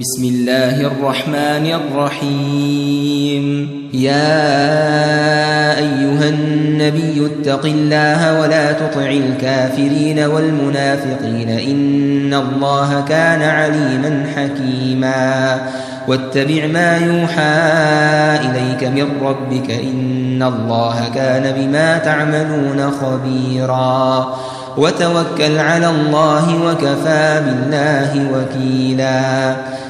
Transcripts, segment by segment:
بسم الله الرحمن الرحيم. يا أيها النبي اتق الله ولا تطع الكافرين والمنافقين إن الله كان عليما حكيما. واتبع ما يوحى إليك من ربك إن الله كان بما تعملون خبيرا. وتوكل على الله وكفى بالله وكيلا.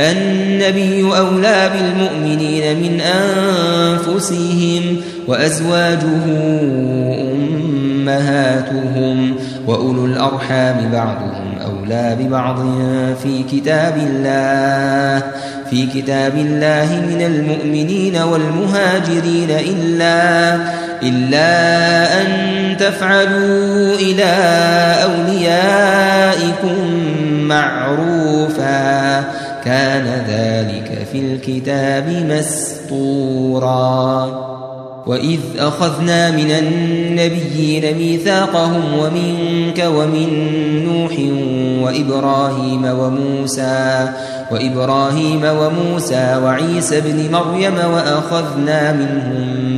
النبي أولى بالمؤمنين من أنفسهم وأزواجه أمهاتهم وأولو الأرحام بعضهم أولى ببعض في كتاب الله في كتاب الله من المؤمنين والمهاجرين إلا إلا أن تفعلوا إلى أوليائكم معروفا. كان ذلك في الكتاب مسطورا وإذ أخذنا من النبيين ميثاقهم ومنك ومن نوح وإبراهيم وموسى وإبراهيم وموسى وعيسى بن مريم وأخذنا منهم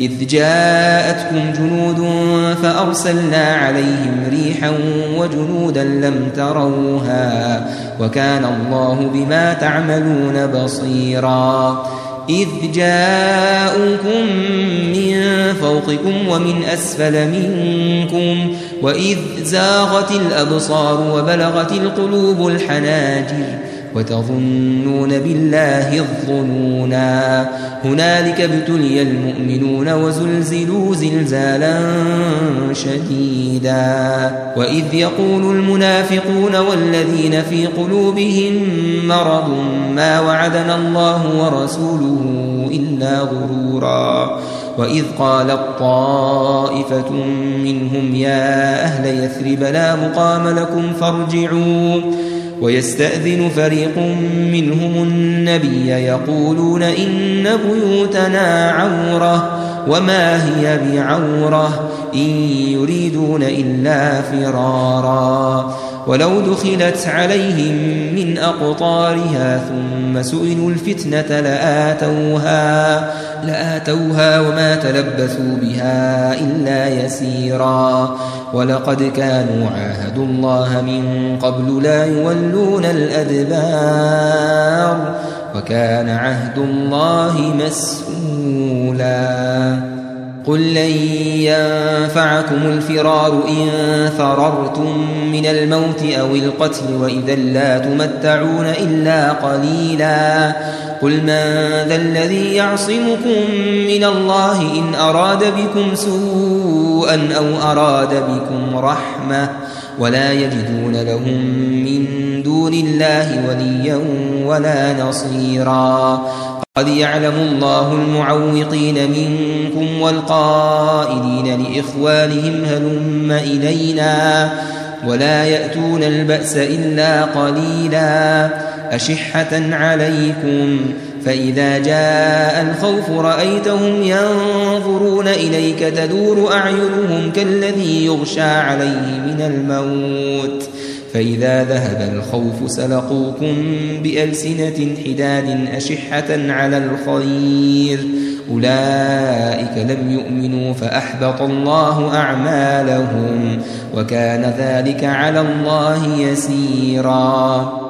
إذ جاءتكم جنود فأرسلنا عليهم ريحا وجنودا لم تروها وكان الله بما تعملون بصيرا. إذ جاءوكم من فوقكم ومن أسفل منكم وإذ زاغت الأبصار وبلغت القلوب الحناجر وتظنون بالله الظنونا. هنالك ابتلي المؤمنون وزلزلوا زلزالا شديدا. وإذ يقول المنافقون والذين في قلوبهم مرض ما وعدنا الله ورسوله إلا غرورا. وإذ قالت طائفة منهم يا أهل يثرب لا مقام لكم فارجعوا. ويستأذن فريق منهم النبي يقولون إن بيوتنا عورة وما هي بعورة إن يريدون إلا فرارا ولو دخلت عليهم من أقطارها ثم سئلوا الفتنة لآتوها لآتوها وما تلبثوا بها إلا يسيرا ولقد كانوا عاهدوا الله من قبل لا يولون الأدبار وكان عهد الله مسؤولا. قل لن ينفعكم الفرار إن فررتم من الموت أو القتل وإذا لا تمتعون إلا قليلا. قل من ذا الذي يعصمكم من الله إن أراد بكم سوءا أو أراد بكم رحمة ولا يجدون لهم من دون الله وليا ولا نصيرا. قد يعلم الله المعوقين منكم والقائلين لإخوانهم هلم إلينا ولا يأتون البأس إلا قليلا. أشحة عليكم فإذا جاء الخوف رأيتهم ينظرون إليك تدور أعينهم كالذي يغشى عليه من الموت. فإذا ذهب الخوف سلقوكم بألسنة حداد أشحة على الخير. أولئك لم يؤمنوا فأحبط الله أعمالهم وكان ذلك على الله يسيرا.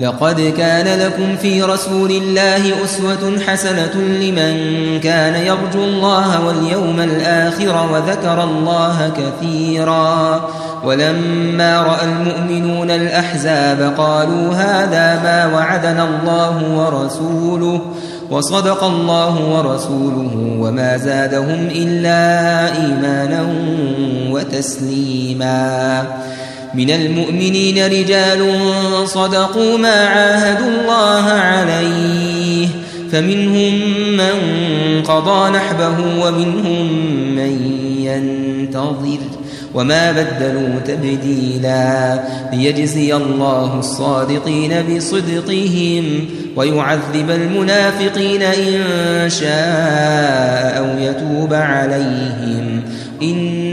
لقد كان لكم في رسول الله أسوة حسنة لمن كان يرجو الله واليوم الآخر وذكر الله كثيرا ولما رأى المؤمنون الأحزاب قالوا هذا ما وعدنا الله ورسوله وصدق الله ورسوله وما زادهم إلا إيمانا وتسليما من المؤمنين رجال صدقوا ما عاهدوا الله عليه. فمنهم من قضى نحبه ومنهم من ينتظر. وما بدلوا تبديلا. ليجزي الله الصادقين بصدقهم ويعذب المنافقين إن شاء أو يتوب عليهم. إن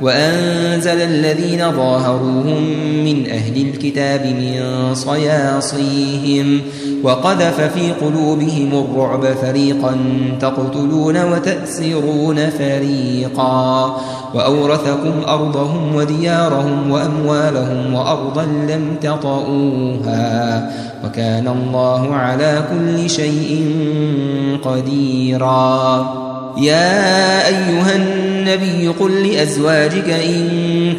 وأنزل الذين ظاهروهم من أهل الكتاب من صياصيهم وقذف في قلوبهم الرعب فريقا تقتلون وتأسرون فريقا وأورثكم أرضهم وديارهم وأموالهم وأرضا لم تطئوها وكان الله على كل شيء قديرا يا أيها النبي قل لأزواجك إن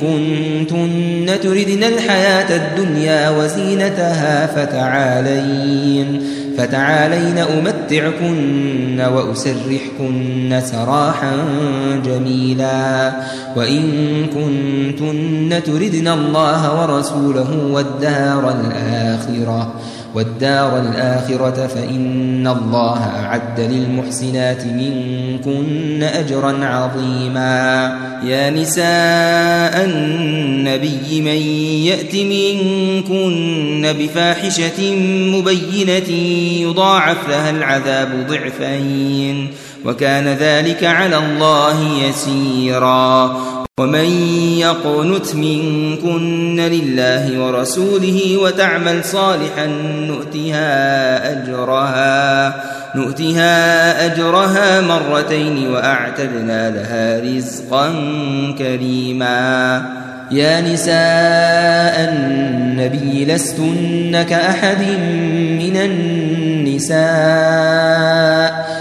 كنتن تردن الحياة الدنيا وزينتها فتعالين فتعالين أمتعكن وأسرحكن سراحا جميلا. وإن كنتن تردن الله ورسوله والدار الآخرة. والدار الآخرة فإن الله أعد للمحسنات منكن أجرا عظيما. يا نساء النبي من يأت منكن بفاحشة مبينة يضاعف لها العذاب ضعفين وكان ذلك على الله يسيرا. ومن يقنت منكن لله ورسوله وتعمل صالحا نؤتها أجرها نؤتها أجرها مرتين وأعتدنا لها رزقا كريما. يا نساء النبي لستن كأحد من النساء.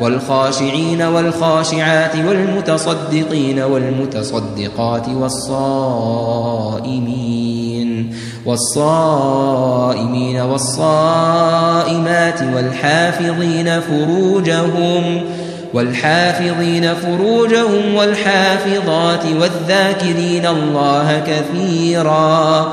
والخاشعين والخاشعات والمتصدقين والمتصدقات والصائمين والصائمين والصائمات والحافظين فروجهم والحافظين فروجهم والحافظات والذاكرين الله كثيرا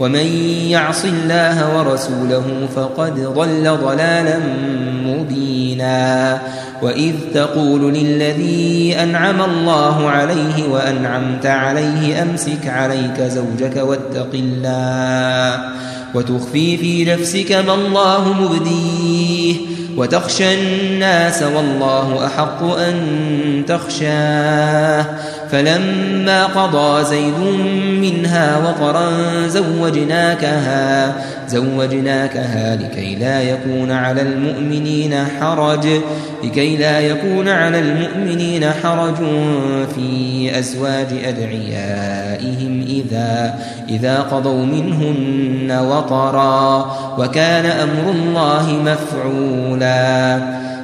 ومن يعص الله ورسوله فقد ضل ضلالا مبينا. وإذ تقول للذي أنعم الله عليه وأنعمت عليه أمسك عليك زوجك واتق الله وتخفي في نفسك ما الله مبديه وتخشى الناس والله أحق أن تخشاه فلما قضى زيد منها وقرا زوجناكها زوجناكها لكي لا يكون على المؤمنين حرج لكي لا يكون على المؤمنين حرج في أزواج أدعيائهم إذا إذا قضوا منهن وطرا وكان أمر الله مفعولا.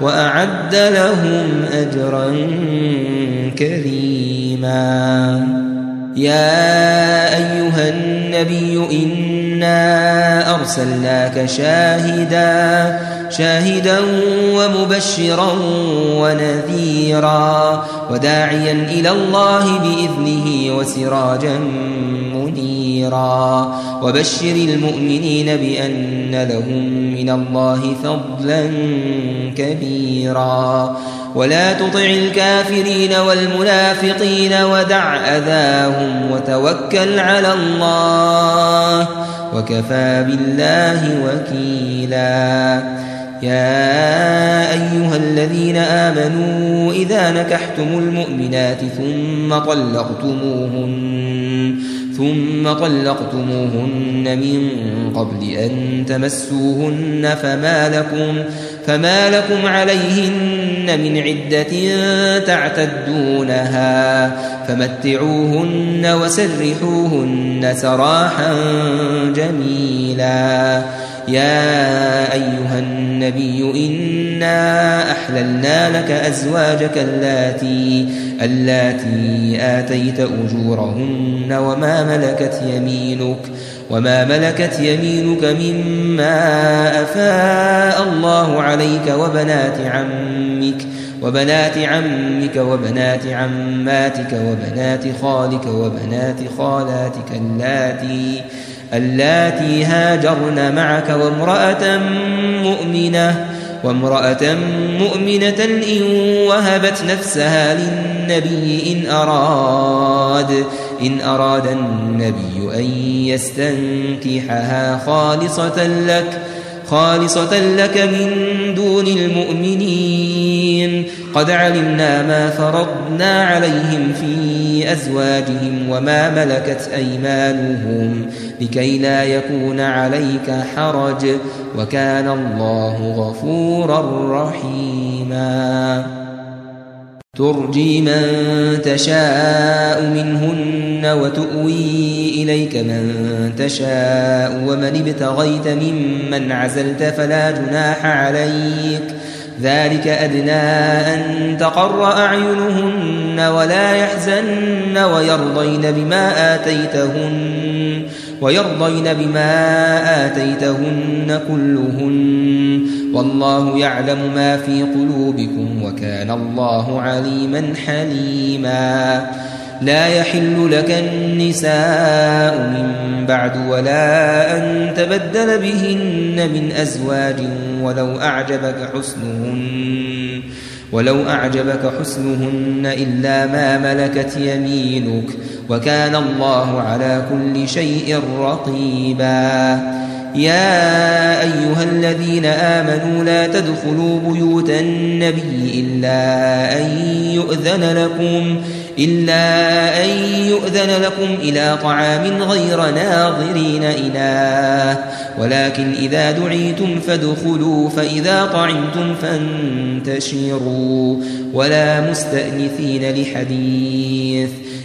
وأعد لهم أجرا كريما. يا أيها النبي إنا أرسلناك شاهدا شاهدا ومبشرا ونذيرا وداعيا إلى الله بإذنه وسراجا منيرا وبشر المؤمنين بأن لهم من الله فضلا كبيرا. ولا تطع الكافرين والمنافقين ودع أذاهم وتوكل على الله وكفى بالله وكيلا. يا أيها الذين آمنوا إذا نكحتم المؤمنات ثم طلقتموهن ثم طلقتموهن من قبل أن تمسوهن فما لكم فما لكم عليهن من عدة تعتدونها فمتعوهن وسرحوهن سراحا جميلا يا أيها النبي إنا أحللنا لك أزواجك اللاتي اللاتي آتيت أجورهن وما ملكت يمينك وما ملكت يمينك مما أفاء الله عليك وبنات عمك وبنات عمك وبنات عماتك وبنات خالك وبنات خالاتك اللاتي اللاتي هاجرن معك وامرأة مؤمنة وامرأة مؤمنة إن وهبت نفسها للنبي إن أراد إن أراد النبي أن يستنكحها خالصة لك. خالصة لك من دون المؤمنين. قد علمنا ما فرضنا عليهم في أزواجهم وما ملكت أيمانهم لكي لا يكون عليك حرج. وكان الله غفورا رحيما. ترجي من تشاء منهن وتؤوي إليك من تشاء ومن ابتغيت ممن عزلت فلا جناح عليك ذلك أدنى أن تقر أعينهن ولا يحزن ويرضين بما آتيتهن ويرضين بما آتيتهن كلهن والله يعلم ما في قلوبكم وكان الله عليما حليما. لا يحل لك النساء من بعد ولا أن تبدل بهن من أزواج ولو أعجبك حسنهن ولو أعجبك حسنهن إلا ما ملكت يمينك وكان الله على كل شيء رقيبا. يا أيها الذين آمنوا لا تدخلوا بيوت النبي إلا أن يؤذن لكم إلا أن يؤذن لكم إلى طعام غير ناظرين إله ولكن إذا دعيتم فادخلوا فإذا طعمتم فانتشروا. ولا مستأنثين لحديث.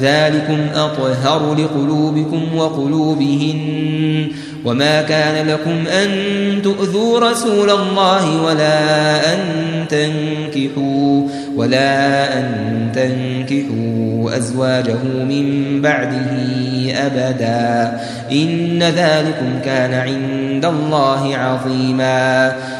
ذلكم أطهر لقلوبكم وقلوبهن وما كان لكم أن تؤذوا رسول الله ولا أن تنكحوا ولا أن تنكحوا أزواجه من بعده أبدا إن ذلكم كان عند الله عظيما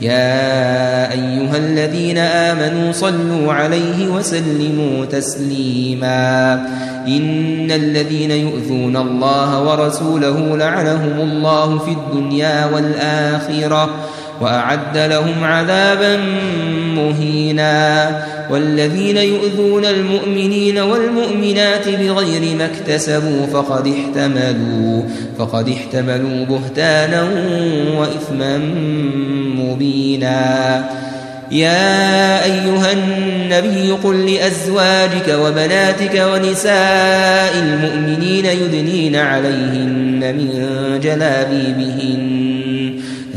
يا أيها الذين آمنوا صلوا عليه وسلموا تسليما. إن الذين يؤذون الله ورسوله لعنهم الله في الدنيا والآخرة. وأعد لهم عذابا مهينا. والذين يؤذون المؤمنين والمؤمنات بغير ما اكتسبوا فقد احتملوا فقد احتملوا بهتانا وإثما مبينا. يا أيها النبي قل لأزواجك وبناتك ونساء المؤمنين يدنين عليهن من جلابيبهن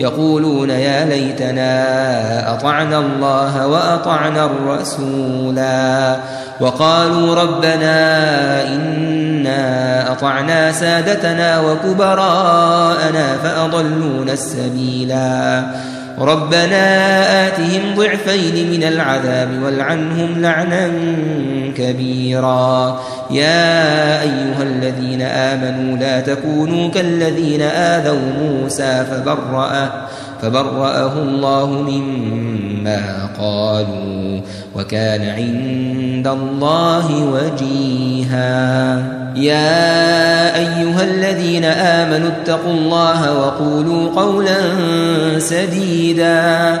يقولون يا ليتنا أطعنا الله وأطعنا الرسولا. وقالوا ربنا إنا أطعنا سادتنا وكبراءنا فأضلونا السبيلا. ربنا آتهم ضعفين من العذاب والعنهم لعنا كبيرا. يا أيها الذين آمنوا لا تكونوا كالذين آذوا موسى فبرأه فبرأه الله مما قالوا وكان عند الله وجيها. يا أيها الذين آمنوا اتقوا الله وقولوا قولا سديدا.